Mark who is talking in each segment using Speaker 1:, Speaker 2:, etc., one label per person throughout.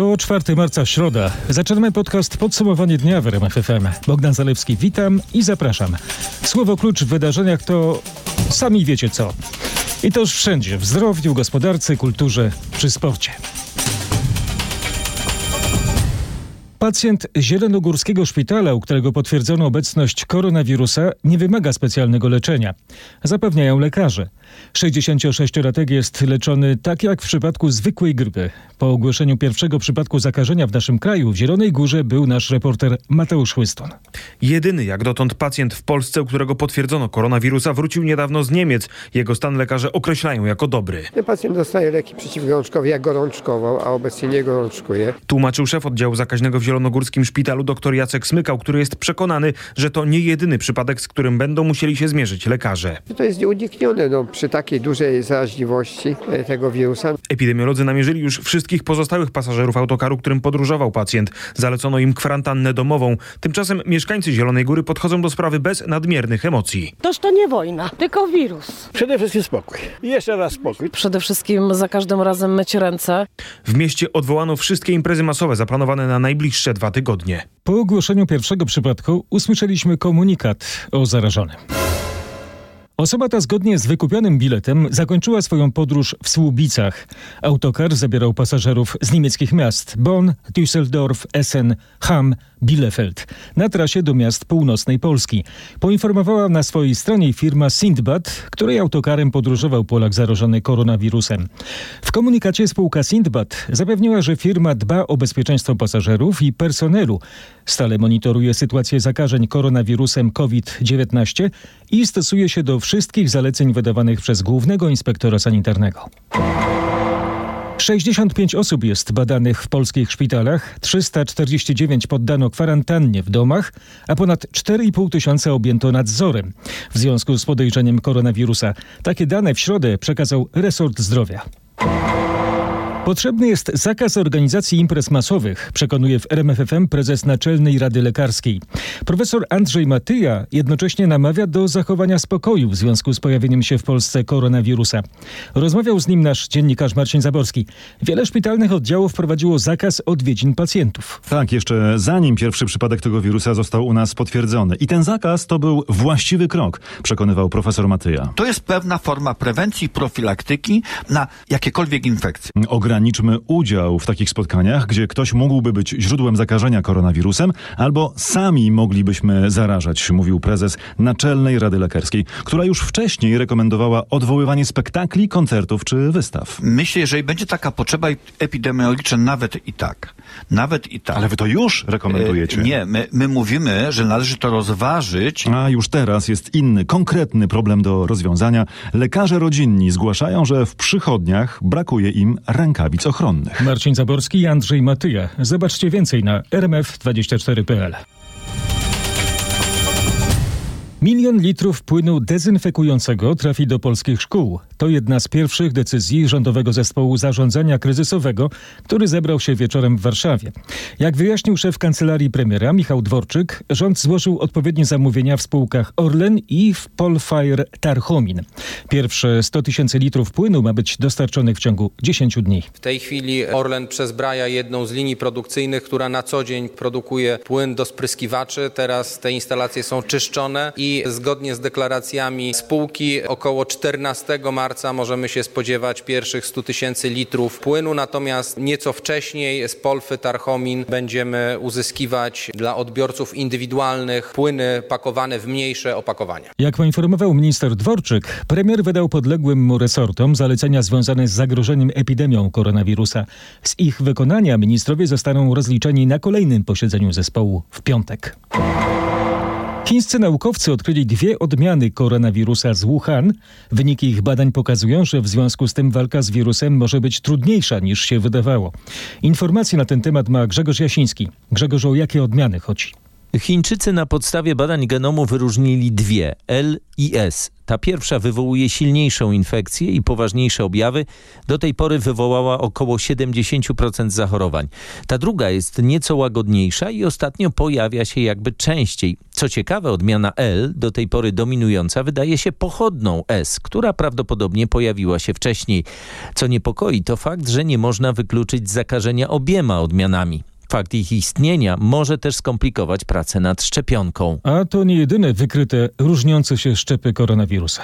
Speaker 1: To 4 marca, środa. Zaczynamy podcast Podsumowanie dnia w RMF FM. Bogdan Zalewski, witam i zapraszam. Słowo klucz w wydarzeniach to sami wiecie co. I to już wszędzie, w zdrowiu, gospodarce, kulturze czy sporcie. Pacjent Zielonogórskiego Szpitala, u którego potwierdzono obecność koronawirusa, nie wymaga specjalnego leczenia. Zapewniają lekarze. 66-latek jest leczony tak jak w przypadku zwykłej grypy. Po ogłoszeniu pierwszego przypadku zakażenia w naszym kraju w Zielonej Górze był nasz reporter Mateusz Łyston.
Speaker 2: Jedyny jak dotąd pacjent w Polsce, u którego potwierdzono koronawirusa, wrócił niedawno z Niemiec. Jego stan lekarze określają jako dobry.
Speaker 3: Ten pacjent dostaje leki przeciwgorączkowe, jak gorączkował, a obecnie nie gorączkuje.
Speaker 2: Tłumaczył szef oddziału zakaźnego w Zielonogórskim Szpitalu dr Jacek Smykał, który jest przekonany, że to nie jedyny przypadek, z którym będą musieli się zmierzyć lekarze.
Speaker 3: To jest nieuniknione no, przy takiej dużej zaraźliwości e, tego wirusa.
Speaker 2: Epidemiolodzy namierzyli już wszystkich pozostałych pasażerów autokaru, którym podróżował pacjent. Zalecono im kwarantannę domową. Tymczasem mieszkańcy Zielonej Góry podchodzą do sprawy bez nadmiernych emocji.
Speaker 4: Toż to nie wojna, tylko wirus.
Speaker 5: Przede wszystkim spokój. Jeszcze raz spokój.
Speaker 4: Przede wszystkim za każdym razem myć ręce.
Speaker 2: W mieście odwołano wszystkie imprezy masowe zaplanowane na najbliższe dwa tygodnie.
Speaker 1: Po ogłoszeniu pierwszego przypadku usłyszeliśmy komunikat o zarażonym. Osoba ta zgodnie z wykupionym biletem zakończyła swoją podróż w Słubicach. Autokar zabierał pasażerów z niemieckich miast Bonn, Düsseldorf, Essen, Hamm, Bielefeld na trasie do miast północnej Polski. Poinformowała na swojej stronie firma Sindbad, której autokarem podróżował Polak zarażony koronawirusem. W komunikacie spółka Sindbad zapewniła, że firma dba o bezpieczeństwo pasażerów i personelu. Stale monitoruje sytuację zakażeń koronawirusem COVID-19 i stosuje się do wszystkich zaleceń wydawanych przez głównego inspektora sanitarnego. 65 osób jest badanych w polskich szpitalach, 349 poddano kwarantannie w domach, a ponad 4,5 tysiąca objęto nadzorem w związku z podejrzeniem koronawirusa. Takie dane w środę przekazał resort zdrowia. Potrzebny jest zakaz organizacji imprez masowych, przekonuje w RMFFM prezes Naczelnej Rady Lekarskiej. Profesor Andrzej Matyja jednocześnie namawia do zachowania spokoju w związku z pojawieniem się w Polsce koronawirusa. Rozmawiał z nim nasz dziennikarz Marcin Zaborski. Wiele szpitalnych oddziałów wprowadziło zakaz odwiedzin pacjentów.
Speaker 6: Tak, jeszcze zanim pierwszy przypadek tego wirusa został u nas potwierdzony. I ten zakaz to był właściwy krok, przekonywał profesor Matyja.
Speaker 7: To jest pewna forma prewencji, profilaktyki na jakiekolwiek infekcje.
Speaker 6: Ograniczmy udział w takich spotkaniach, gdzie ktoś mógłby być źródłem zakażenia koronawirusem, albo sami moglibyśmy zarażać, mówił prezes Naczelnej Rady Lekarskiej, która już wcześniej rekomendowała odwoływanie spektakli, koncertów czy wystaw.
Speaker 7: Myślę, jeżeli będzie taka potrzeba epidemiologiczna, nawet i tak. Nawet i tak.
Speaker 6: Ale wy to już rekomendujecie.
Speaker 7: E, Nie, my, my mówimy, że należy to rozważyć.
Speaker 6: A już teraz jest inny, konkretny problem do rozwiązania. Lekarze rodzinni zgłaszają, że w przychodniach brakuje im rękawic ochronnych.
Speaker 1: Marcin Zaborski i Andrzej Matyja. Zobaczcie więcej na rmf24.pl. Milion litrów płynu dezynfekującego trafi do polskich szkół. To jedna z pierwszych decyzji Rządowego Zespołu Zarządzania Kryzysowego, który zebrał się wieczorem w Warszawie. Jak wyjaśnił szef kancelarii premiera Michał Dworczyk, rząd złożył odpowiednie zamówienia w spółkach Orlen i w Polfire Tarchomin. Pierwsze 100 tysięcy litrów płynu ma być dostarczonych w ciągu 10 dni.
Speaker 8: W tej chwili Orlen przezbraja jedną z linii produkcyjnych, która na co dzień produkuje płyn do spryskiwaczy. Teraz te instalacje są czyszczone i zgodnie z deklaracjami spółki około 14 marca możemy się spodziewać pierwszych 100 tysięcy litrów płynu, natomiast nieco wcześniej z Polfy Tarchomin będziemy uzyskiwać dla odbiorców indywidualnych płyny pakowane w mniejsze opakowania.
Speaker 1: Jak poinformował minister Dworczyk, premier wydał podległym mu resortom zalecenia związane z zagrożeniem epidemią koronawirusa. Z ich wykonania ministrowie zostaną rozliczeni na kolejnym posiedzeniu zespołu w piątek. Chińscy naukowcy odkryli dwie odmiany koronawirusa z Wuhan. Wyniki ich badań pokazują, że w związku z tym walka z wirusem może być trudniejsza niż się wydawało. Informacje na ten temat ma Grzegorz Jasiński. Grzegorz, o jakie odmiany chodzi?
Speaker 9: Chińczycy na podstawie badań genomu wyróżnili dwie L i S. Ta pierwsza wywołuje silniejszą infekcję i poważniejsze objawy. Do tej pory wywołała około 70% zachorowań. Ta druga jest nieco łagodniejsza i ostatnio pojawia się jakby częściej. Co ciekawe, odmiana L, do tej pory dominująca, wydaje się pochodną S, która prawdopodobnie pojawiła się wcześniej. Co niepokoi, to fakt, że nie można wykluczyć zakażenia obiema odmianami. Fakt ich istnienia może też skomplikować pracę nad szczepionką.
Speaker 1: A to nie jedyne wykryte różniące się szczepy koronawirusa.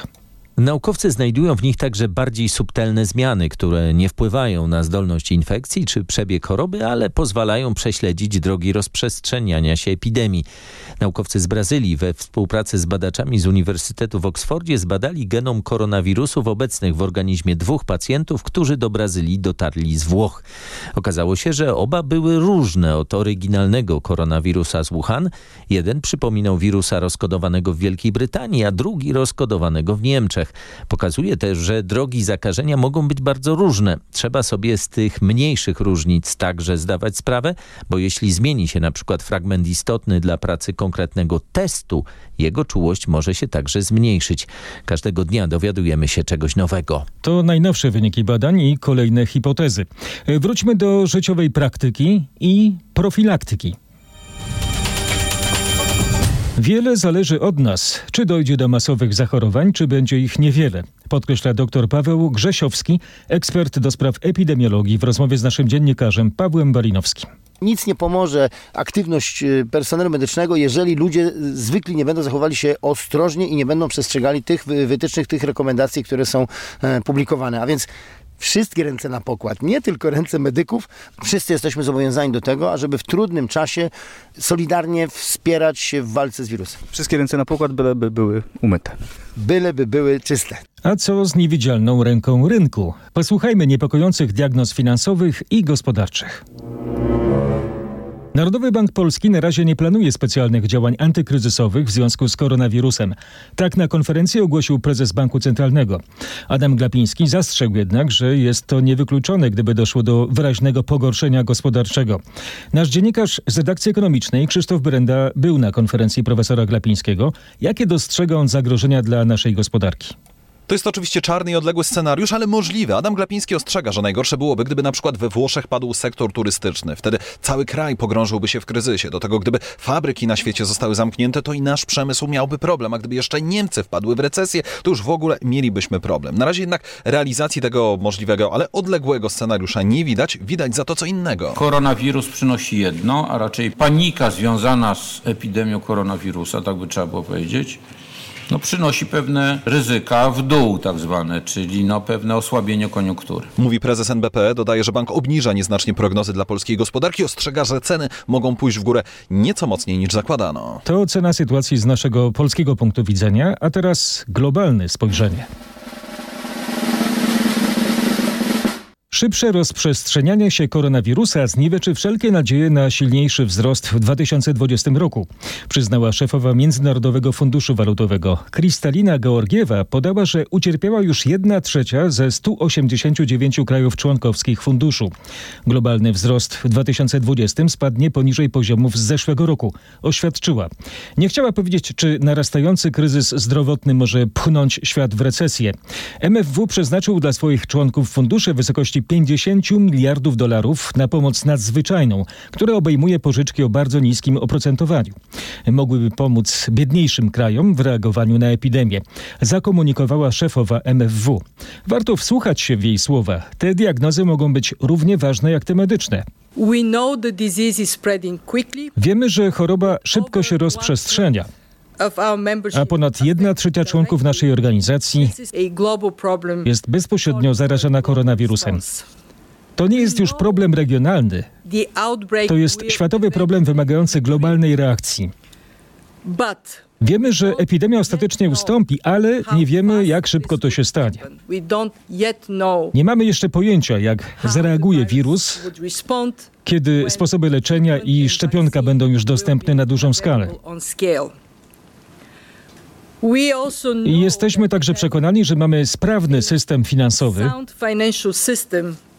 Speaker 9: Naukowcy znajdują w nich także bardziej subtelne zmiany, które nie wpływają na zdolność infekcji czy przebieg choroby, ale pozwalają prześledzić drogi rozprzestrzeniania się epidemii. Naukowcy z Brazylii we współpracy z badaczami z Uniwersytetu w Oksfordzie zbadali genom koronawirusów obecnych w organizmie dwóch pacjentów, którzy do Brazylii dotarli z Włoch. Okazało się, że oba były różne od oryginalnego koronawirusa z Wuhan. Jeden przypominał wirusa rozkodowanego w Wielkiej Brytanii, a drugi rozkodowanego w Niemczech. Pokazuje też, że drogi zakażenia mogą być bardzo różne. Trzeba sobie z tych mniejszych różnic także zdawać sprawę, bo jeśli zmieni się na przykład fragment istotny dla pracy konkretnego testu, jego czułość może się także zmniejszyć. Każdego dnia dowiadujemy się czegoś nowego.
Speaker 1: To najnowsze wyniki badań i kolejne hipotezy. Wróćmy do życiowej praktyki i profilaktyki. Wiele zależy od nas, czy dojdzie do masowych zachorowań, czy będzie ich niewiele, podkreśla dr Paweł Grzesiowski, ekspert do spraw epidemiologii w rozmowie z naszym dziennikarzem Pawłem Balinowskim.
Speaker 10: Nic nie pomoże aktywność y, personelu medycznego, jeżeli ludzie zwykli nie będą zachowali się ostrożnie i nie będą przestrzegali tych wytycznych, tych rekomendacji, które są e, publikowane. A więc wszystkie ręce na pokład, nie tylko ręce medyków. Wszyscy jesteśmy zobowiązani do tego, ażeby w trudnym czasie solidarnie wspierać się w walce z wirusem.
Speaker 11: Wszystkie ręce na pokład, byleby były umyte.
Speaker 10: Byleby były czyste.
Speaker 1: A co z niewidzialną ręką rynku? Posłuchajmy niepokojących diagnoz finansowych i gospodarczych. Narodowy Bank Polski na razie nie planuje specjalnych działań antykryzysowych w związku z koronawirusem. Tak na konferencji ogłosił prezes Banku Centralnego. Adam Glapiński zastrzegł jednak, że jest to niewykluczone, gdyby doszło do wyraźnego pogorszenia gospodarczego. Nasz dziennikarz z redakcji ekonomicznej Krzysztof Brenda był na konferencji profesora Glapińskiego. Jakie dostrzega on zagrożenia dla naszej gospodarki?
Speaker 12: To jest oczywiście czarny i odległy scenariusz, ale możliwy. Adam Glapiński ostrzega, że najgorsze byłoby, gdyby na przykład we Włoszech padł sektor turystyczny. Wtedy cały kraj pogrążyłby się w kryzysie. Do tego, gdyby fabryki na świecie zostały zamknięte, to i nasz przemysł miałby problem. A gdyby jeszcze Niemcy wpadły w recesję, to już w ogóle mielibyśmy problem. Na razie jednak realizacji tego możliwego, ale odległego scenariusza nie widać. Widać za to co innego.
Speaker 13: Koronawirus przynosi jedno, a raczej panika związana z epidemią koronawirusa, tak by trzeba było powiedzieć no, przynosi pewne ryzyka w dół tak zwane, czyli no, pewne osłabienie koniunktury.
Speaker 12: Mówi prezes NBP, dodaje, że bank obniża nieznacznie prognozy dla polskiej gospodarki, ostrzega, że ceny mogą pójść w górę nieco mocniej niż zakładano.
Speaker 1: To ocena sytuacji z naszego polskiego punktu widzenia, a teraz globalne spojrzenie. Szybsze rozprzestrzenianie się koronawirusa zniweczy wszelkie nadzieje na silniejszy wzrost w 2020 roku, przyznała szefowa Międzynarodowego Funduszu Walutowego. Kristalina Georgiewa podała, że ucierpiała już jedna trzecia ze 189 krajów członkowskich funduszu. Globalny wzrost w 2020 spadnie poniżej poziomów z zeszłego roku, oświadczyła. Nie chciała powiedzieć, czy narastający kryzys zdrowotny może pchnąć świat w recesję. MFW przeznaczył dla swoich członków fundusze wysokości 50 miliardów dolarów na pomoc nadzwyczajną, która obejmuje pożyczki o bardzo niskim oprocentowaniu. Mogłyby pomóc biedniejszym krajom w reagowaniu na epidemię, zakomunikowała szefowa MFW. Warto wsłuchać się w jej słowa. Te diagnozy mogą być równie ważne jak te medyczne. Wiemy, że choroba szybko się rozprzestrzenia. A ponad jedna trzecia członków naszej organizacji jest bezpośrednio zarażona koronawirusem. To nie jest już problem regionalny. To jest światowy problem wymagający globalnej reakcji. Wiemy, że epidemia ostatecznie ustąpi, ale nie wiemy, jak szybko to się stanie. Nie mamy jeszcze pojęcia, jak zareaguje wirus, kiedy sposoby leczenia i szczepionka będą już dostępne na dużą skalę. Jesteśmy także przekonani, że mamy sprawny system finansowy,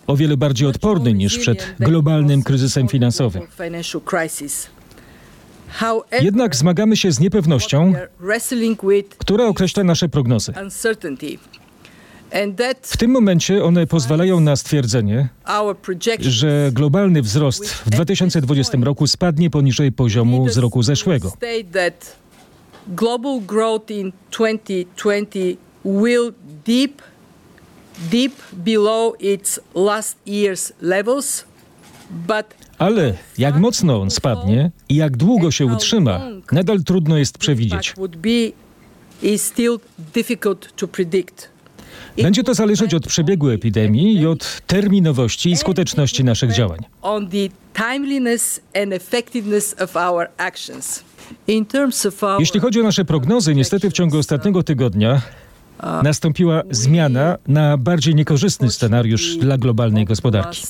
Speaker 1: o wiele bardziej odporny niż przed globalnym kryzysem finansowym. Jednak zmagamy się z niepewnością, która określa nasze prognozy. W tym momencie one pozwalają na stwierdzenie, że globalny wzrost w 2020 roku spadnie poniżej poziomu z roku zeszłego.
Speaker 14: Global growth in 2020 will dip deep below its last year's levels, but
Speaker 1: ale jak mocno on spadnie i jak długo się utrzyma, nadal trudno jest przewidzieć. Będzie to zależeć od przebiegu epidemii i od terminowości i skuteczności naszych działań. Jeśli chodzi o nasze prognozy, niestety w ciągu ostatniego tygodnia nastąpiła zmiana na bardziej niekorzystny scenariusz dla globalnej gospodarki.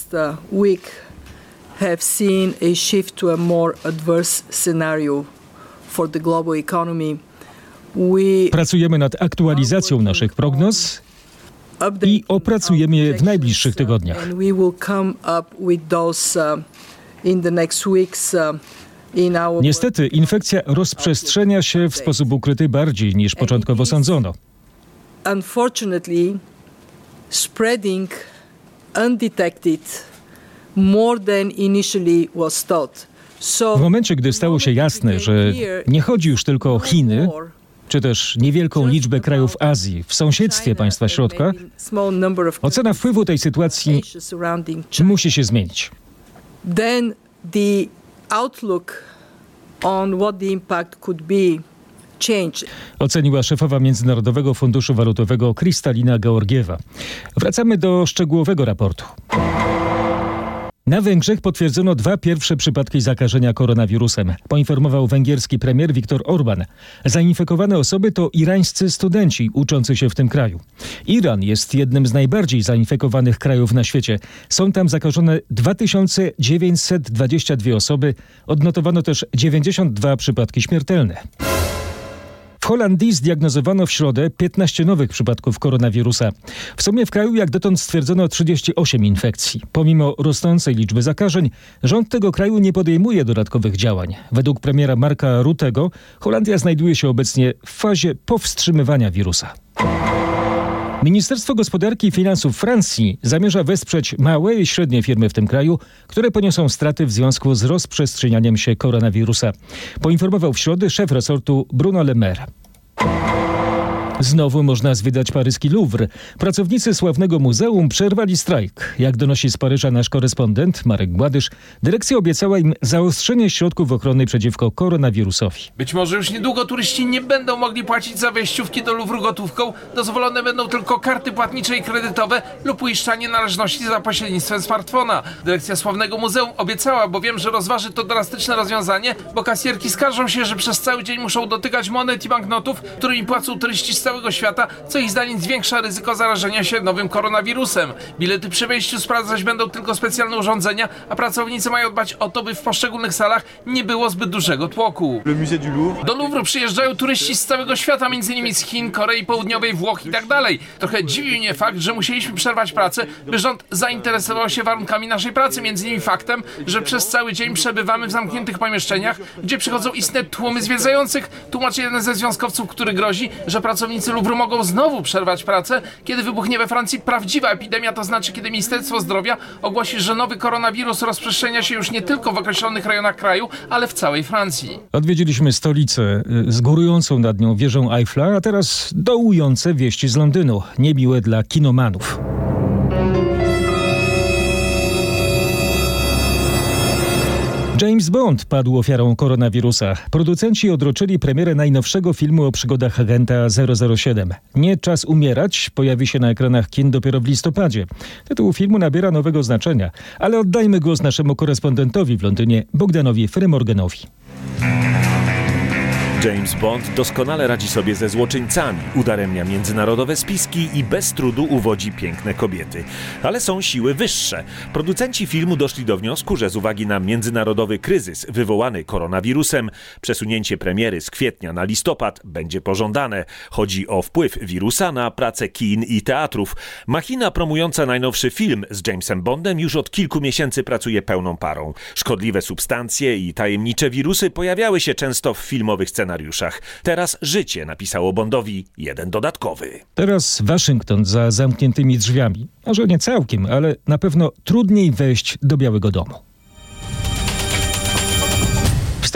Speaker 14: have seen a shift to a more adverse scenario for the global economy.
Speaker 1: We Pracujemy nad aktualizacją naszych prognoz i opracujemy je w najbliższych tygodniach.
Speaker 14: And we will come up with those uh, in the next weeks.
Speaker 1: Niestety infekcja rozprzestrzenia się w sposób ukryty bardziej niż początkowo sądzono.
Speaker 14: Unfortunately, spreading undetected more than initially was thought.
Speaker 1: W momencie, gdy stało się jasne, że nie chodzi już tylko o Chiny, czy też niewielką liczbę krajów Azji w sąsiedztwie państwa środka, ocena wpływu tej sytuacji musi się zmienić.
Speaker 14: Then the outlook on what the impact could be
Speaker 1: Oceniła szefowa Międzynarodowego Funduszu Walutowego Kristalina Georgiewa. Wracamy do szczegółowego raportu. Na Węgrzech potwierdzono dwa pierwsze przypadki zakażenia koronawirusem, poinformował węgierski premier Viktor Orban. Zainfekowane osoby to irańscy studenci uczący się w tym kraju. Iran jest jednym z najbardziej zainfekowanych krajów na świecie. Są tam zakażone 2922 osoby. Odnotowano też 92 przypadki śmiertelne. Holandii zdiagnozowano w środę 15 nowych przypadków koronawirusa. W sumie w kraju jak dotąd stwierdzono 38 infekcji. Pomimo rosnącej liczby zakażeń, rząd tego kraju nie podejmuje dodatkowych działań. Według premiera Marka Rutego Holandia znajduje się obecnie w fazie powstrzymywania wirusa. Ministerstwo Gospodarki i Finansów Francji zamierza wesprzeć małe i średnie firmy w tym kraju, które poniosą straty w związku z rozprzestrzenianiem się koronawirusa. Poinformował w środę szef resortu Bruno Le Maire. Znowu można zwiedzać paryski Louvre. Pracownicy sławnego muzeum przerwali strajk. Jak donosi z Paryża nasz korespondent Marek Gładysz, dyrekcja obiecała im zaostrzenie środków ochrony przeciwko koronawirusowi.
Speaker 15: Być może już niedługo turyści nie będą mogli płacić za wejściówki do Louvre gotówką. Dozwolone będą tylko karty płatnicze i kredytowe lub uiszczanie należności za pośrednictwem smartfona. Dyrekcja sławnego muzeum obiecała, bo wiem, że rozważy to drastyczne rozwiązanie, bo kasjerki skarżą się, że przez cały dzień muszą dotykać monet i banknotów, którymi płacą turyści z całego świata, co ich zdaniem zwiększa ryzyko zarażenia się nowym koronawirusem. Bilety przy wejściu sprawdzać będą tylko specjalne urządzenia, a pracownicy mają dbać o to, by w poszczególnych salach nie było zbyt dużego tłoku. Do Louvre przyjeżdżają turyści z całego świata, m.in. z Chin, Korei Południowej, Włoch i tak dalej. Trochę dziwi mnie fakt, że musieliśmy przerwać pracę, by rząd zainteresował się warunkami naszej pracy, m.in. faktem, że przez cały dzień przebywamy w zamkniętych pomieszczeniach, gdzie przychodzą istne tłumy zwiedzających. Tłumaczy jeden ze związkowców, który grozi, że pracownicy pracownicy Louvre mogą znowu przerwać pracę, kiedy wybuchnie we Francji prawdziwa epidemia, to znaczy kiedy Ministerstwo Zdrowia ogłosi, że nowy koronawirus rozprzestrzenia się już nie tylko w określonych rejonach kraju, ale w całej Francji.
Speaker 1: Odwiedziliśmy stolicę y, z górującą nad nią wieżą Eiffla, a teraz dołujące wieści z Londynu, niemiłe dla kinomanów. James Bond padł ofiarą koronawirusa. Producenci odroczyli premierę najnowszego filmu o przygodach agenta 007. Nie czas umierać pojawi się na ekranach kin dopiero w listopadzie. Tytuł filmu nabiera nowego znaczenia, ale oddajmy głos naszemu korespondentowi w Londynie, Bogdanowi Frymorganowi.
Speaker 16: James Bond doskonale radzi sobie ze złoczyńcami, udaremnia międzynarodowe spiski i bez trudu uwodzi piękne kobiety. Ale są siły wyższe. Producenci filmu doszli do wniosku, że z uwagi na międzynarodowy kryzys wywołany koronawirusem, przesunięcie premiery z kwietnia na listopad będzie pożądane. Chodzi o wpływ wirusa na pracę kin i teatrów. Machina promująca najnowszy film z Jamesem Bondem już od kilku miesięcy pracuje pełną parą. Szkodliwe substancje i tajemnicze wirusy pojawiały się często w filmowych scenariuszach. Teraz życie napisało Bondowi jeden dodatkowy.
Speaker 1: Teraz Waszyngton za zamkniętymi drzwiami. Może nie całkiem, ale na pewno trudniej wejść do Białego Domu.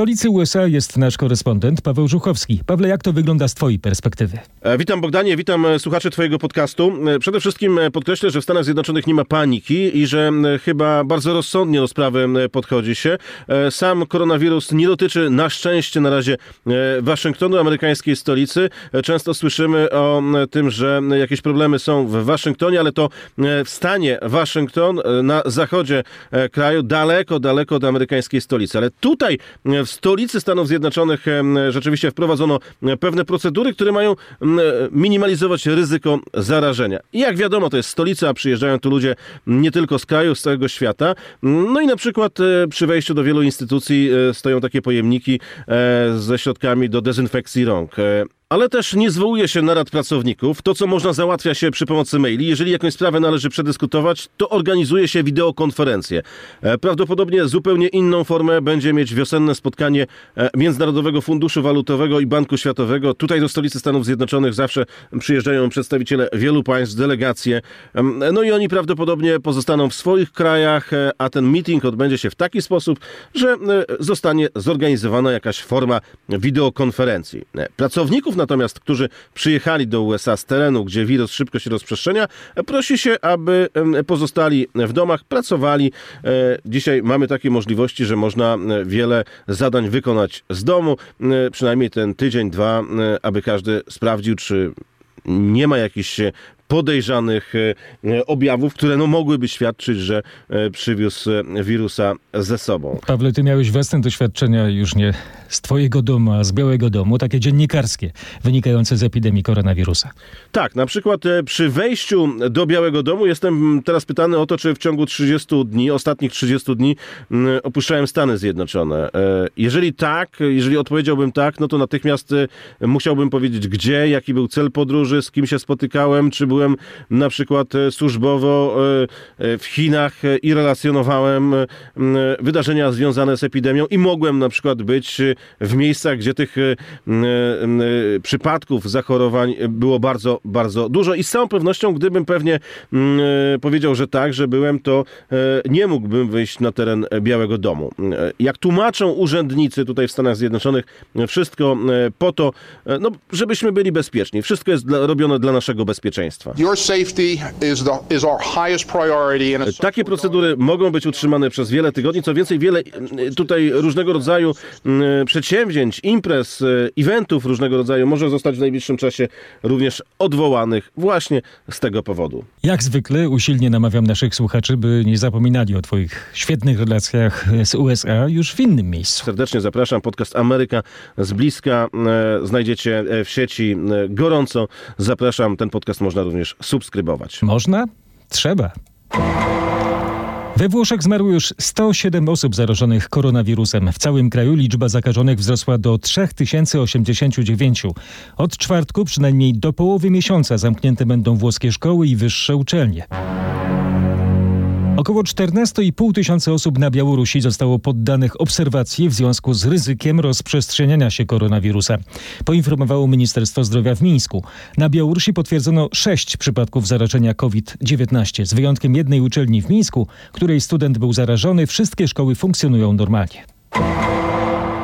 Speaker 1: Stolicy USA jest nasz korespondent Paweł Żuchowski. Pawle, jak to wygląda z Twojej perspektywy?
Speaker 17: E, Witam Bogdanie, witam e, słuchaczy Twojego podcastu. E, Przede wszystkim podkreślę, że w Stanach Zjednoczonych nie ma paniki i że chyba bardzo rozsądnie do sprawy podchodzi się. Sam koronawirus nie dotyczy na szczęście na razie Waszyngtonu, amerykańskiej stolicy. Często słyszymy o tym, że jakieś problemy są w Waszyngtonie, ale to w stanie Waszyngton na zachodzie kraju, daleko, daleko od amerykańskiej stolicy. Ale tutaj w stolicy Stanów Zjednoczonych rzeczywiście wprowadzono pewne procedury, które mają minimalizować ryzyko zarażenia. I jak wiadomo, to jest stolica, a przyjeżdżają tu ludzie nie tylko z kraju, z całego świata. No i na przykład e, przy wejściu do wielu instytucji e, stoją takie pojemniki e, ze środkami do dezynfekcji rąk. Ale też nie zwołuje się narad pracowników. To, co można załatwia się przy pomocy maili. Jeżeli jakąś sprawę należy przedyskutować, to organizuje się wideokonferencję. E, Prawdopodobnie zupełnie inną formę będzie mieć wiosenne spotkanie e, Międzynarodowego Funduszu Walutowego i Banku Światowego. Tutaj do stolicy Stanów Zjednoczonych zawsze przyjeżdżają przedstawiciele wielu państw, delegacje. No i oni prawdopodobnie pozostaną w swoich krajach, e, a ten meeting odbędzie się w taki sposób, że zostanie zorganizowana jakaś forma wideokonferencji. Pracowników natomiast, którzy przyjechali do USA z terenu, gdzie wirus szybko się rozprzestrzenia, prosi się, aby pozostali w domach, pracowali. E, Dzisiaj mamy takie możliwości, że można e, wiele zadań wykonać z domu, e, przynajmniej ten tydzień, dwa, aby każdy sprawdził, czy nie ma jakichś podejrzanych e, objawów, które no mogłyby świadczyć, że e, przywiózł e, wirusa ze sobą.
Speaker 1: Pawle, ty miałeś własne doświadczenia już nie z twojego domu, a z Białego Domu, takie dziennikarskie, wynikające z epidemii koronawirusa.
Speaker 17: Tak, na przykład e, przy wejściu do Białego Domu jestem teraz pytany o to, czy w ciągu 30 dni, ostatnich 30 dni m, opuszczałem Stany Zjednoczone. E, Jeżeli tak, jeżeli odpowiedziałbym tak, no to natychmiast e, musiałbym powiedzieć gdzie, jaki był cel podróży, z kim się spotykałem, czy byłem na przykład e, służbowo e, e, w Chinach i relacjonowałem wydarzenia związane z epidemią i mogłem na przykład być w miejscach, gdzie tych przypadków zachorowań było bardzo, bardzo dużo i z całą pewnością, gdybym pewnie powiedział, że tak, że byłem, to nie mógłbym wyjść na teren Białego Domu. Jak tłumaczą urzędnicy tutaj w Stanach Zjednoczonych, wszystko po to, no, żebyśmy byli bezpieczni. Wszystko jest dla, robione dla naszego bezpieczeństwa.
Speaker 18: Your safety is, the, is our highest priority. And it's
Speaker 17: Takie procedury mogą być utrzymane przez wiele tygodni. Co więcej, wiele mm, tutaj różnego rodzaju mm, przedsięwzięć, imprez, e, eventów różnego rodzaju może zostać w najbliższym czasie również odwołanych właśnie z tego powodu.
Speaker 1: Jak zwykle usilnie namawiam naszych słuchaczy, by nie zapominali o Twoich świetnych relacjach z USA już w innym miejscu.
Speaker 17: Serdecznie zapraszam. Podcast Ameryka z bliska e, znajdziecie e, w sieci e, gorąco. Zapraszam. Ten podcast można również subskrybować.
Speaker 1: Można? Trzeba. We Włoszech zmarło już 107 osób zarażonych koronawirusem. W całym kraju liczba zakażonych wzrosła do 3089. Od czwartku przynajmniej do połowy miesiąca zamknięte będą włoskie szkoły i wyższe uczelnie. Około 14,5 tysiąca osób na Białorusi zostało poddanych obserwacji w związku z ryzykiem rozprzestrzeniania się koronawirusa. Poinformowało Ministerstwo Zdrowia w Mińsku. Na Białorusi potwierdzono sześć przypadków zarażenia COVID-19. Z wyjątkiem jednej uczelni w Mińsku, której student był zarażony, wszystkie szkoły funkcjonują normalnie.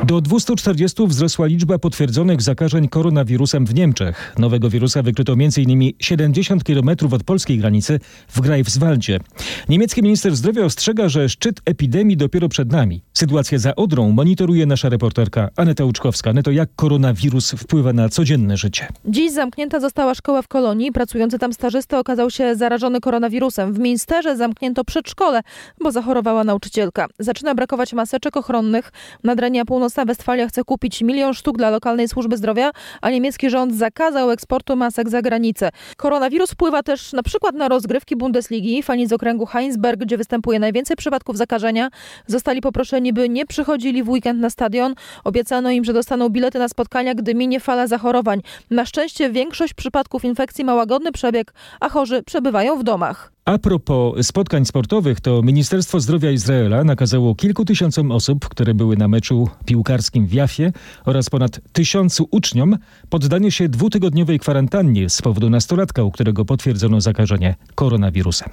Speaker 1: Do 240 wzrosła liczba potwierdzonych zakażeń koronawirusem w Niemczech. Nowego wirusa wykryto m.in. 70 km od polskiej granicy w Greifswaldzie. Niemiecki minister zdrowia ostrzega, że szczyt epidemii dopiero przed nami. Sytuację za Odrą monitoruje nasza reporterka Aneta Łuczkowska. Neto, jak koronawirus wpływa na codzienne życie?
Speaker 19: Dziś zamknięta została szkoła w Kolonii. Pracujący tam stażysta okazał się zarażony koronawirusem. W Minsterze zamknięto przedszkole, bo zachorowała nauczycielka. Zaczyna brakować maseczek ochronnych. Nadrenia Północna Westfalia chce kupić milion sztuk dla lokalnej służby zdrowia, a niemiecki rząd zakazał eksportu masek za granicę. Koronawirus wpływa też na przykład na rozgrywki Bundesligi. Fani z okręgu Heinsberg, gdzie występuje najwięcej przypadków zakażenia, zostali poproszeni, by nie przychodzili w weekend na stadion. Obiecano im, że dostaną bilety na spotkania, gdy minie fala zachorowań. Na szczęście większość przypadków infekcji ma łagodny przebieg, a chorzy przebywają w domach.
Speaker 1: A propos spotkań sportowych, to Ministerstwo Zdrowia Izraela nakazało kilku tysiącom osób, które były na meczu piłkarskim w Jafie oraz ponad tysiącu uczniom poddanie się dwutygodniowej kwarantannie z powodu nastolatka, u którego potwierdzono zakażenie koronawirusem.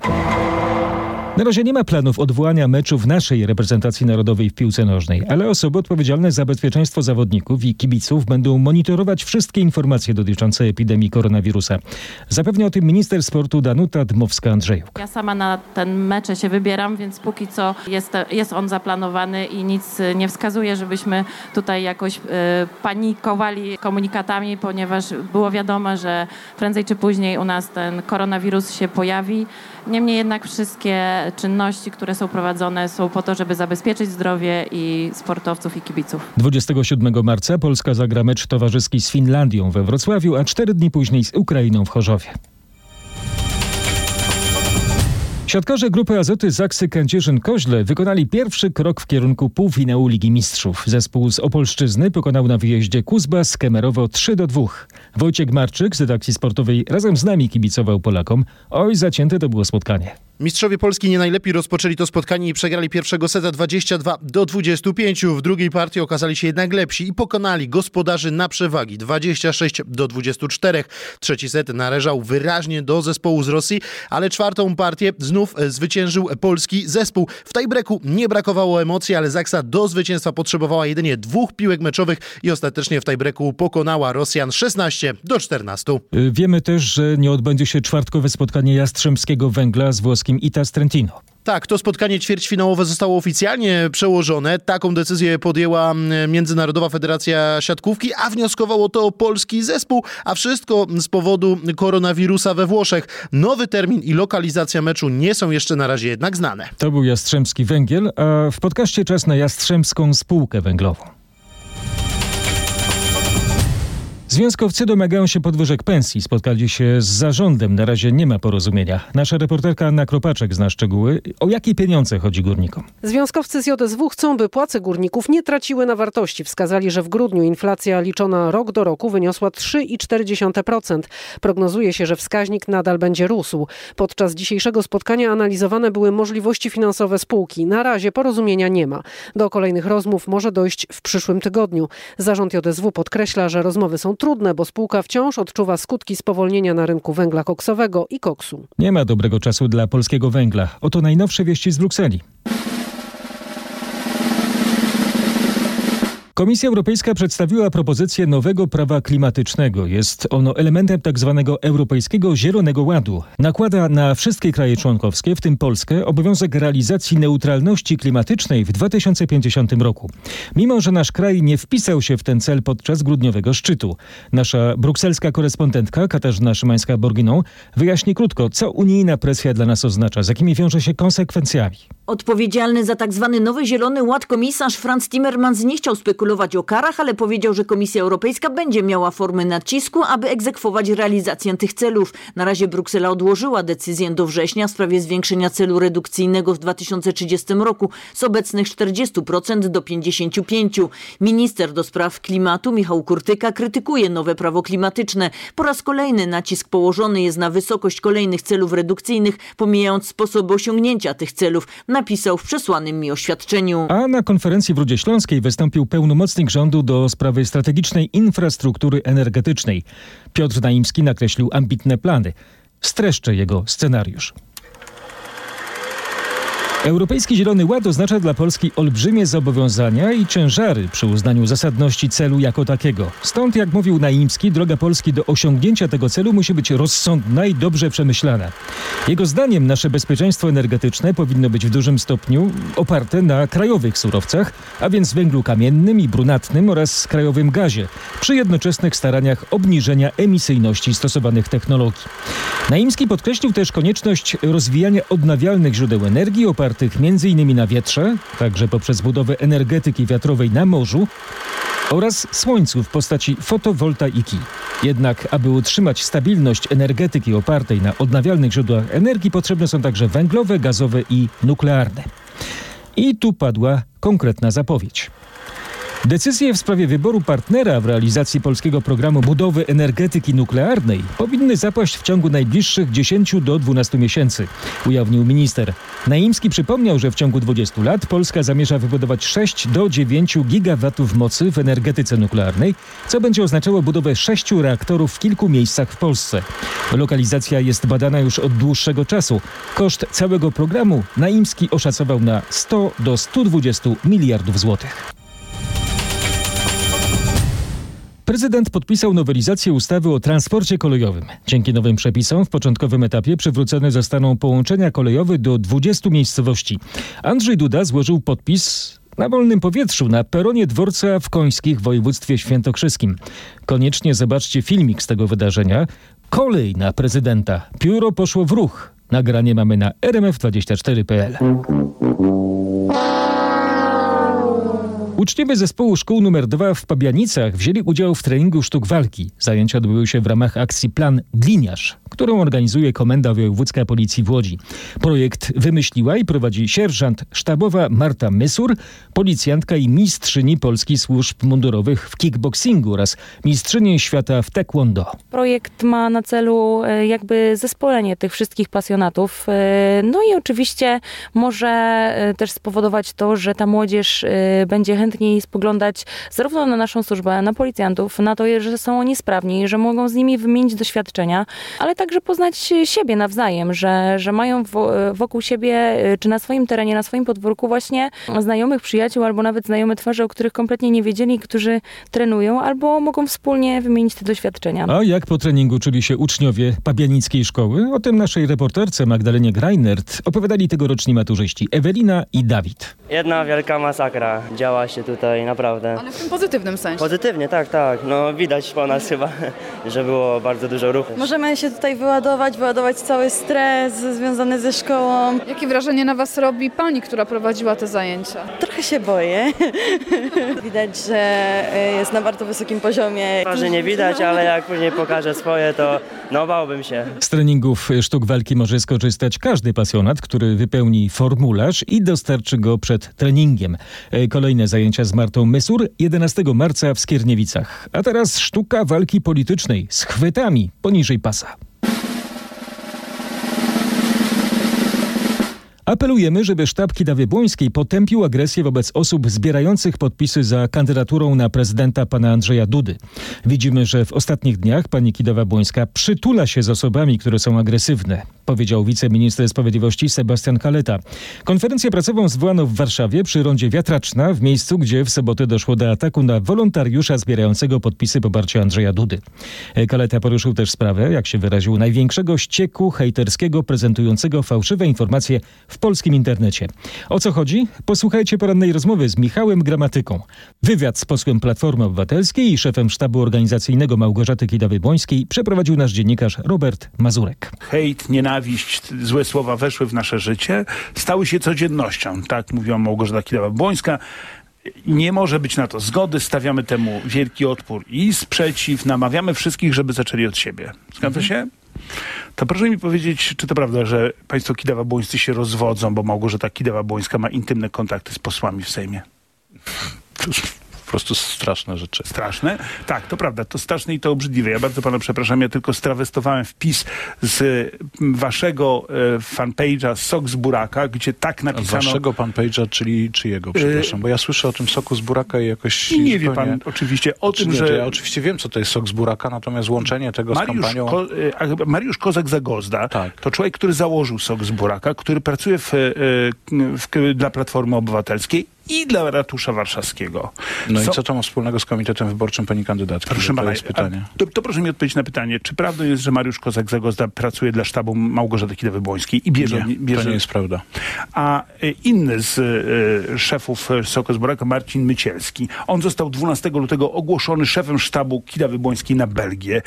Speaker 1: Na razie nie ma planów odwołania meczów naszej reprezentacji narodowej w piłce nożnej, ale osoby odpowiedzialne za bezpieczeństwo zawodników i kibiców będą monitorować wszystkie informacje dotyczące epidemii koronawirusa. Zapewnia o tym minister sportu Danuta Dmowska-Andrzejuk.
Speaker 20: Ja sama na ten mecze się wybieram, więc póki co jest, jest on zaplanowany i nic nie wskazuje, żebyśmy tutaj jakoś y, panikowali komunikatami, ponieważ było wiadomo, że prędzej czy później u nas ten koronawirus się pojawi. Niemniej jednak wszystkie czynności, które są prowadzone są po to, żeby zabezpieczyć zdrowie i sportowców i kibiców.
Speaker 1: 27 marca Polska zagra mecz towarzyski z Finlandią we Wrocławiu, a cztery dni później z Ukrainą w Chorzowie. Siatkarze grupy Azoty Zaksy Kędzierzyn-Koźle wykonali pierwszy krok w kierunku półfinału Ligi Mistrzów. Zespół z Opolszczyzny pokonał na wyjeździe Kuzba z Kemerowo 3 do 2. Wojciech Marczyk z redakcji sportowej razem z nami kibicował Polakom. Oj, zacięte to było spotkanie.
Speaker 21: Mistrzowie Polski nie najlepiej rozpoczęli to spotkanie i przegrali pierwszego seta 22 do 25. W drugiej partii okazali się jednak lepsi i pokonali gospodarzy na przewagi 26 do 24. Trzeci set należał wyraźnie do zespołu z Rosji, ale czwartą partię znów zwyciężył polski zespół. W tiebreaku nie brakowało emocji, ale Zaksa do zwycięstwa potrzebowała jedynie dwóch piłek meczowych i ostatecznie w tiebreaku pokonała Rosjan 16 do 14.
Speaker 1: Wiemy też, że nie odbędzie się czwartkowe spotkanie Jastrzębskiego Węgla z włoskim Itas Trentino.
Speaker 21: Tak, to spotkanie ćwierćfinałowe zostało oficjalnie przełożone. Taką decyzję podjęła Międzynarodowa Federacja Siatkówki, a wnioskowało to polski zespół, a wszystko z powodu koronawirusa we Włoszech. Nowy termin i lokalizacja meczu nie są jeszcze na razie jednak znane.
Speaker 1: To był Jastrzębski Węgiel, a w podcaście czas na Jastrzębską Spółkę Węglową. Związkowcy domagają się podwyżek pensji. Spotkali się z zarządem. Na razie nie ma porozumienia. Nasza reporterka Anna Kropaczek zna szczegóły. O jakie pieniądze chodzi górnikom?
Speaker 22: Związkowcy z JSW chcą, by płace górników nie traciły na wartości. Wskazali, że w grudniu inflacja liczona rok do roku wyniosła 3,4%. Prognozuje się, że wskaźnik nadal będzie rósł. Podczas dzisiejszego spotkania analizowane były możliwości finansowe spółki. Na razie porozumienia nie ma. Do kolejnych rozmów może dojść w przyszłym tygodniu. Zarząd JSW podkreśla, że rozmowy są trudne, bo spółka wciąż odczuwa skutki spowolnienia na rynku węgla koksowego i koksu.
Speaker 1: Nie ma dobrego czasu dla polskiego węgla. Oto najnowsze wieści z Brukseli. Komisja Europejska przedstawiła propozycję nowego prawa klimatycznego. Jest ono elementem tzw. Tak Europejskiego Zielonego Ładu. Nakłada na wszystkie kraje członkowskie, w tym Polskę, obowiązek realizacji neutralności klimatycznej w 2050 roku. Mimo, że nasz kraj nie wpisał się w ten cel podczas grudniowego szczytu. Nasza brukselska korespondentka Katarzyna Szymańska-Borginą wyjaśni krótko, co unijna presja dla nas oznacza, z jakimi wiąże się konsekwencjami.
Speaker 23: Odpowiedzialny za tzw. Tak nowy Zielony Ład komisarz Franz Timmermans nie chciał spekulować o karach, ale powiedział, że Komisja Europejska będzie miała formy nacisku, aby egzekwować realizację tych celów. Na razie Bruksela odłożyła decyzję do września w sprawie zwiększenia celu redukcyjnego w 2030 roku z obecnych 40% do 55%. Minister do spraw klimatu Michał Kurtyka krytykuje nowe prawo klimatyczne. Po raz kolejny nacisk położony jest na wysokość kolejnych celów redukcyjnych, pomijając sposoby osiągnięcia tych celów napisał w przesłanym mi oświadczeniu.
Speaker 1: A na konferencji w Rudzie Śląskiej wystąpił pełnomocnik rządu do sprawy strategicznej infrastruktury energetycznej. Piotr Naimski nakreślił ambitne plany. Streszczę jego scenariusz. Europejski Zielony Ład oznacza dla Polski olbrzymie zobowiązania i ciężary przy uznaniu zasadności celu jako takiego. Stąd, jak mówił Naimski, droga Polski do osiągnięcia tego celu musi być rozsądna i dobrze przemyślana. Jego zdaniem nasze bezpieczeństwo energetyczne powinno być w dużym stopniu oparte na krajowych surowcach, a więc węglu kamiennym i brunatnym oraz krajowym gazie, przy jednoczesnych staraniach obniżenia emisyjności stosowanych technologii. Naimski podkreślił też konieczność rozwijania odnawialnych źródeł energii opartych m.in. na wietrze, także poprzez budowę energetyki wiatrowej na morzu oraz słońcu w postaci fotowoltaiki. Jednak, aby utrzymać stabilność energetyki opartej na odnawialnych źródłach energii, potrzebne są także węglowe, gazowe i nuklearne. I tu padła konkretna zapowiedź. Decyzje w sprawie wyboru partnera w realizacji polskiego programu budowy energetyki nuklearnej powinny zapaść w ciągu najbliższych 10 do 12 miesięcy, ujawnił minister. Naimski przypomniał, że w ciągu 20 lat Polska zamierza wybudować 6 do 9 gigawatów mocy w energetyce nuklearnej, co będzie oznaczało budowę sześciu reaktorów w kilku miejscach w Polsce. Lokalizacja jest badana już od dłuższego czasu. Koszt całego programu Naimski oszacował na 100 do 120 miliardów złotych. Prezydent podpisał nowelizację ustawy o transporcie kolejowym. Dzięki nowym przepisom w początkowym etapie przywrócone zostaną połączenia kolejowe do 20 miejscowości. Andrzej Duda złożył podpis na wolnym powietrzu na peronie dworca w Końskich w województwie świętokrzyskim. Koniecznie zobaczcie filmik z tego wydarzenia. Kolej na prezydenta. Pióro poszło w ruch. Nagranie mamy na rmf24.pl. Uczniowie zespołu szkół nr 2 w Pabianicach wzięli udział w treningu sztuk walki. Zajęcia odbyły się w ramach akcji Plan Gliniarz, którą organizuje Komenda Wojewódzka Policji w Łodzi. Projekt wymyśliła i prowadzi sierżant sztabowa Marta Mysur, policjantka i mistrzyni polskich służb mundurowych w kickboxingu oraz mistrzyni świata w taekwondo.
Speaker 24: Projekt ma na celu e, jakby zespolenie tych wszystkich pasjonatów. e, No i oczywiście może e, też spowodować to, że ta młodzież będzie chętniej spoglądać zarówno na naszą służbę, na policjantów, na to, że są oni sprawni, że mogą z nimi wymienić doświadczenia, ale także poznać siebie nawzajem, że, że mają wo- wokół siebie, e, czy na swoim terenie, na swoim podwórku właśnie znajomych przyjaciół, albo nawet znajome twarze, o których kompletnie nie wiedzieli, którzy trenują, albo mogą wspólnie wymienić te doświadczenia.
Speaker 1: A jak po treningu czuli się uczniowie pabianickiej szkoły? O tym naszej reporterce Magdalenie Greinert opowiadali tegoroczni maturzyści Ewelina i Dawid.
Speaker 25: Jedna wielka masakra działa się tutaj naprawdę.
Speaker 26: Ale w tym pozytywnym sensie.
Speaker 25: Pozytywnie, tak, tak. No widać po nas chyba, że było bardzo dużo ruchu.
Speaker 26: Możemy się tutaj wyładować, wyładować cały stres związany ze szkołą. Jakie wrażenie na Was robi pani, która prowadziła te zajęcia?
Speaker 27: Trochę się boję. Widać, że e, jest na bardzo wysokim poziomie.
Speaker 25: Twarzy nie widać, ale jak później pokażę swoje, to no bałbym się.
Speaker 1: Z treningów sztuk walki może skorzystać każdy pasjonat, który wypełni formularz i dostarczy go przed treningiem. E, Kolejne zajęcia z Martą Mysur 11 marca w Skierniewicach. A teraz sztuka walki politycznej z chwytami poniżej pasa. Apelujemy, żeby sztab Kidawy Błońskiej potępił agresję wobec osób zbierających podpisy za kandydaturą na prezydenta pana Andrzeja Dudy. Widzimy, że w ostatnich dniach pani Kidawa Błońska przytula się z osobami, które są agresywne, powiedział wiceminister sprawiedliwości Sebastian Kaleta. Konferencję prasową zwołano w Warszawie przy rondzie Wiatraczna, w miejscu, gdzie w sobotę doszło do ataku na wolontariusza zbierającego podpisy poparcia Andrzeja Dudy. Kaleta poruszył też sprawę, jak się wyraził, największego ścieku hejterskiego prezentującego fałszywe informacje w polskim internecie. O co chodzi? Posłuchajcie porannej rozmowy z Michałem Gramatyką. Wywiad z posłem Platformy Obywatelskiej i szefem sztabu organizacyjnego Małgorzaty Kidawy-Błońskiej przeprowadził nasz dziennikarz Robert Mazurek.
Speaker 28: hejt, nienawiść, złe słowa weszły w nasze życie, stały się codziennością. Tak mówiła Małgorzata Kidawa-Błońska. Nie może być na to zgody, stawiamy temu wielki odpór i sprzeciw, namawiamy wszystkich, żeby zaczęli od siebie. Zgadza się? To proszę mi powiedzieć, czy to prawda, że państwo Kidawa-Błońscy się rozwodzą, bo Małgorzata Kidawa-Błońska ma intymne kontakty z posłami w Sejmie? Cóż, prostu straszne rzeczy. Straszne? Tak, to prawda, to straszne i to obrzydliwe. Ja bardzo pana przepraszam, ja tylko strawestowałem wpis z waszego e, fanpage'a Sok z Buraka, gdzie tak napisano...
Speaker 29: Waszego fanpage'a, czyli czyjego, przepraszam, bo ja słyszę o tym soku z buraka i jakoś
Speaker 28: I nie wie
Speaker 29: zupełnie-
Speaker 28: pan oczywiście o tym,
Speaker 29: Nie,
Speaker 28: że...
Speaker 29: Ja oczywiście wiem, co to jest sok z buraka, natomiast łączenie tego z
Speaker 28: Mariusz,
Speaker 29: kampanią...
Speaker 28: Ko, e, Mariusz Kozak-Zagozda to człowiek, który założył Sok z Buraka, który pracuje w, e, w, dla Platformy Obywatelskiej i dla Ratusza Warszawskiego.
Speaker 29: No i
Speaker 28: Co-
Speaker 29: co to ma wspólnego z komitetem wyborczym pani kandydatki?
Speaker 28: Proszę
Speaker 29: to jest pytanie.
Speaker 28: To, to proszę mi odpowiedzieć na pytanie, czy prawdą jest, że Mariusz Kozak-Zagozda pracuje dla sztabu Małgorzaty Kidawy-Błońskiej i bierze...
Speaker 29: Nie,
Speaker 28: bierze
Speaker 29: to nie jest prawda.
Speaker 28: A e, inny z e, szefów e, Buraka, Marcin Mycielski, on został 12 lutego ogłoszony szefem sztabu Kidawy-Błońskiej na Belgię.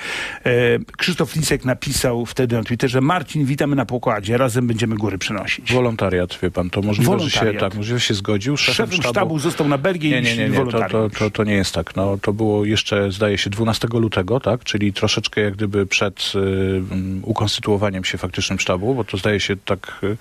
Speaker 28: E, Krzysztof Lisek napisał wtedy na Twitterze, Marcin, witamy na pokładzie, razem będziemy góry przynosić.
Speaker 29: Wolontariat, wie pan, to możliwe, że się, tak, możliwe, że się zgodził. Szefem,
Speaker 28: Szefem sztabu został na Belgię
Speaker 29: Nie, nie, nie, nie. To, to, to, to nie jest tak. No, to było jeszcze, zdaje się, 12 lutego, tak? Czyli troszeczkę jak gdyby przed y, mm, ukonstytuowaniem się faktycznym sztabu, bo to zdaje się tak y,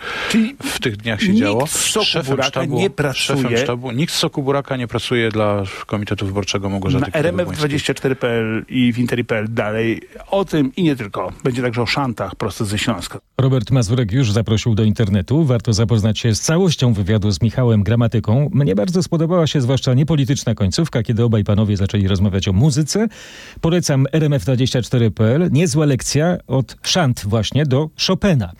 Speaker 29: w tych dniach się
Speaker 28: nikt
Speaker 29: działo.
Speaker 28: z Soku Buraka nie pracuje-
Speaker 29: Szefem sztabu, nikt z Soku Buraka nie pracuje dla Komitetu Wyborczego Małgorzaty
Speaker 28: Na
Speaker 29: Kidawy-Błońskiej.
Speaker 28: RMF24.pl i w Interi.pl dalej o tym i nie tylko. Będzie także o szantach prosto ze Śląska.
Speaker 1: Robert Mazurek już zaprosił do internetu. Warto zapoznać się z całością wywiadu z Michałem Gramatyką. Mnie bardzo spodobała się zwłaszcza niepolityczna końcówka, kiedy obaj panowie zaczęli rozmawiać o muzyce. Polecam rmf24.pl. Niezła lekcja od szant właśnie do Chopina.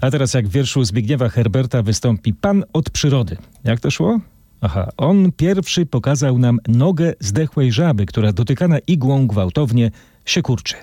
Speaker 1: A teraz jak w wierszu Zbigniewa Herberta wystąpi Pan od przyrody. Jak to szło? Aha, on pierwszy pokazał nam nogę zdechłej żaby, która dotykana igłą gwałtownie się kurczy.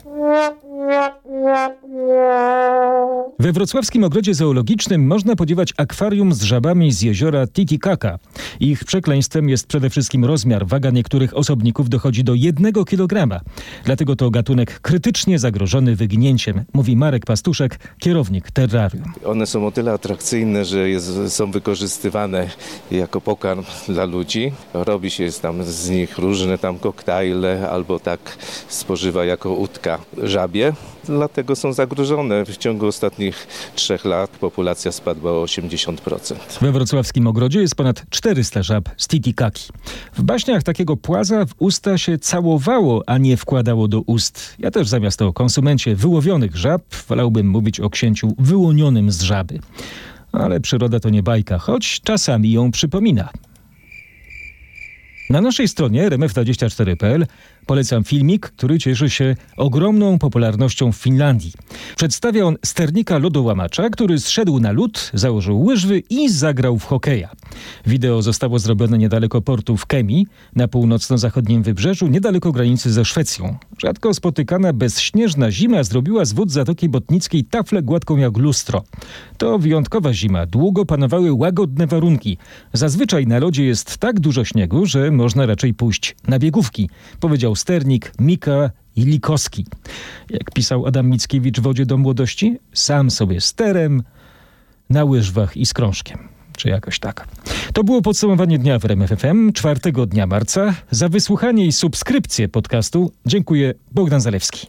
Speaker 1: We wrocławskim ogrodzie zoologicznym można podziwiać akwarium z żabami z jeziora Titicaca. Ich przekleństwem jest przede wszystkim rozmiar. Waga niektórych osobników dochodzi do jednego kilograma. Dlatego to gatunek krytycznie zagrożony wyginięciem, mówi Marek Pastuszek, kierownik terrarium.
Speaker 30: One są o tyle atrakcyjne, że jest, są wykorzystywane jako pokarm dla ludzi. Robi się tam z nich różne tam koktajle albo tak spożywa jako utka żabie. Dlatego są zagrożone. W ciągu ostatnich trzech lat populacja spadła o 80%.
Speaker 1: We wrocławskim ogrodzie jest ponad 400 żab z Titicaki. W baśniach takiego płaza w usta się całowało, a nie wkładało do ust. Ja też zamiast o konsumencie wyłowionych żab wolałbym mówić o księciu wyłonionym z żaby. Ale przyroda to nie bajka, choć czasami ją przypomina. Na naszej stronie rmf24.pl polecam filmik, który cieszy się ogromną popularnością w Finlandii. Przedstawia on sternika lodołamacza, który zszedł na lód, założył łyżwy i zagrał w hokeja. Wideo zostało zrobione niedaleko portu w Kemi, na północno-zachodnim wybrzeżu, niedaleko granicy ze Szwecją. Rzadko spotykana bezśnieżna zima zrobiła z wód Zatoki Botnickiej taflę gładką jak lustro. To wyjątkowa zima. Długo panowały łagodne warunki. Zazwyczaj na lodzie jest tak dużo śniegu, że można raczej pójść na biegówki, powiedział sternik Mika Ilikowski. Jak pisał Adam Mickiewicz w Wodzie do Młodości, sam sobie sterem, na łyżwach i z krążkiem. Czy jakoś tak. To było podsumowanie dnia w RMFFM, czwartego dnia marca. Za wysłuchanie i subskrypcję podcastu dziękuję Bogdan Zalewski.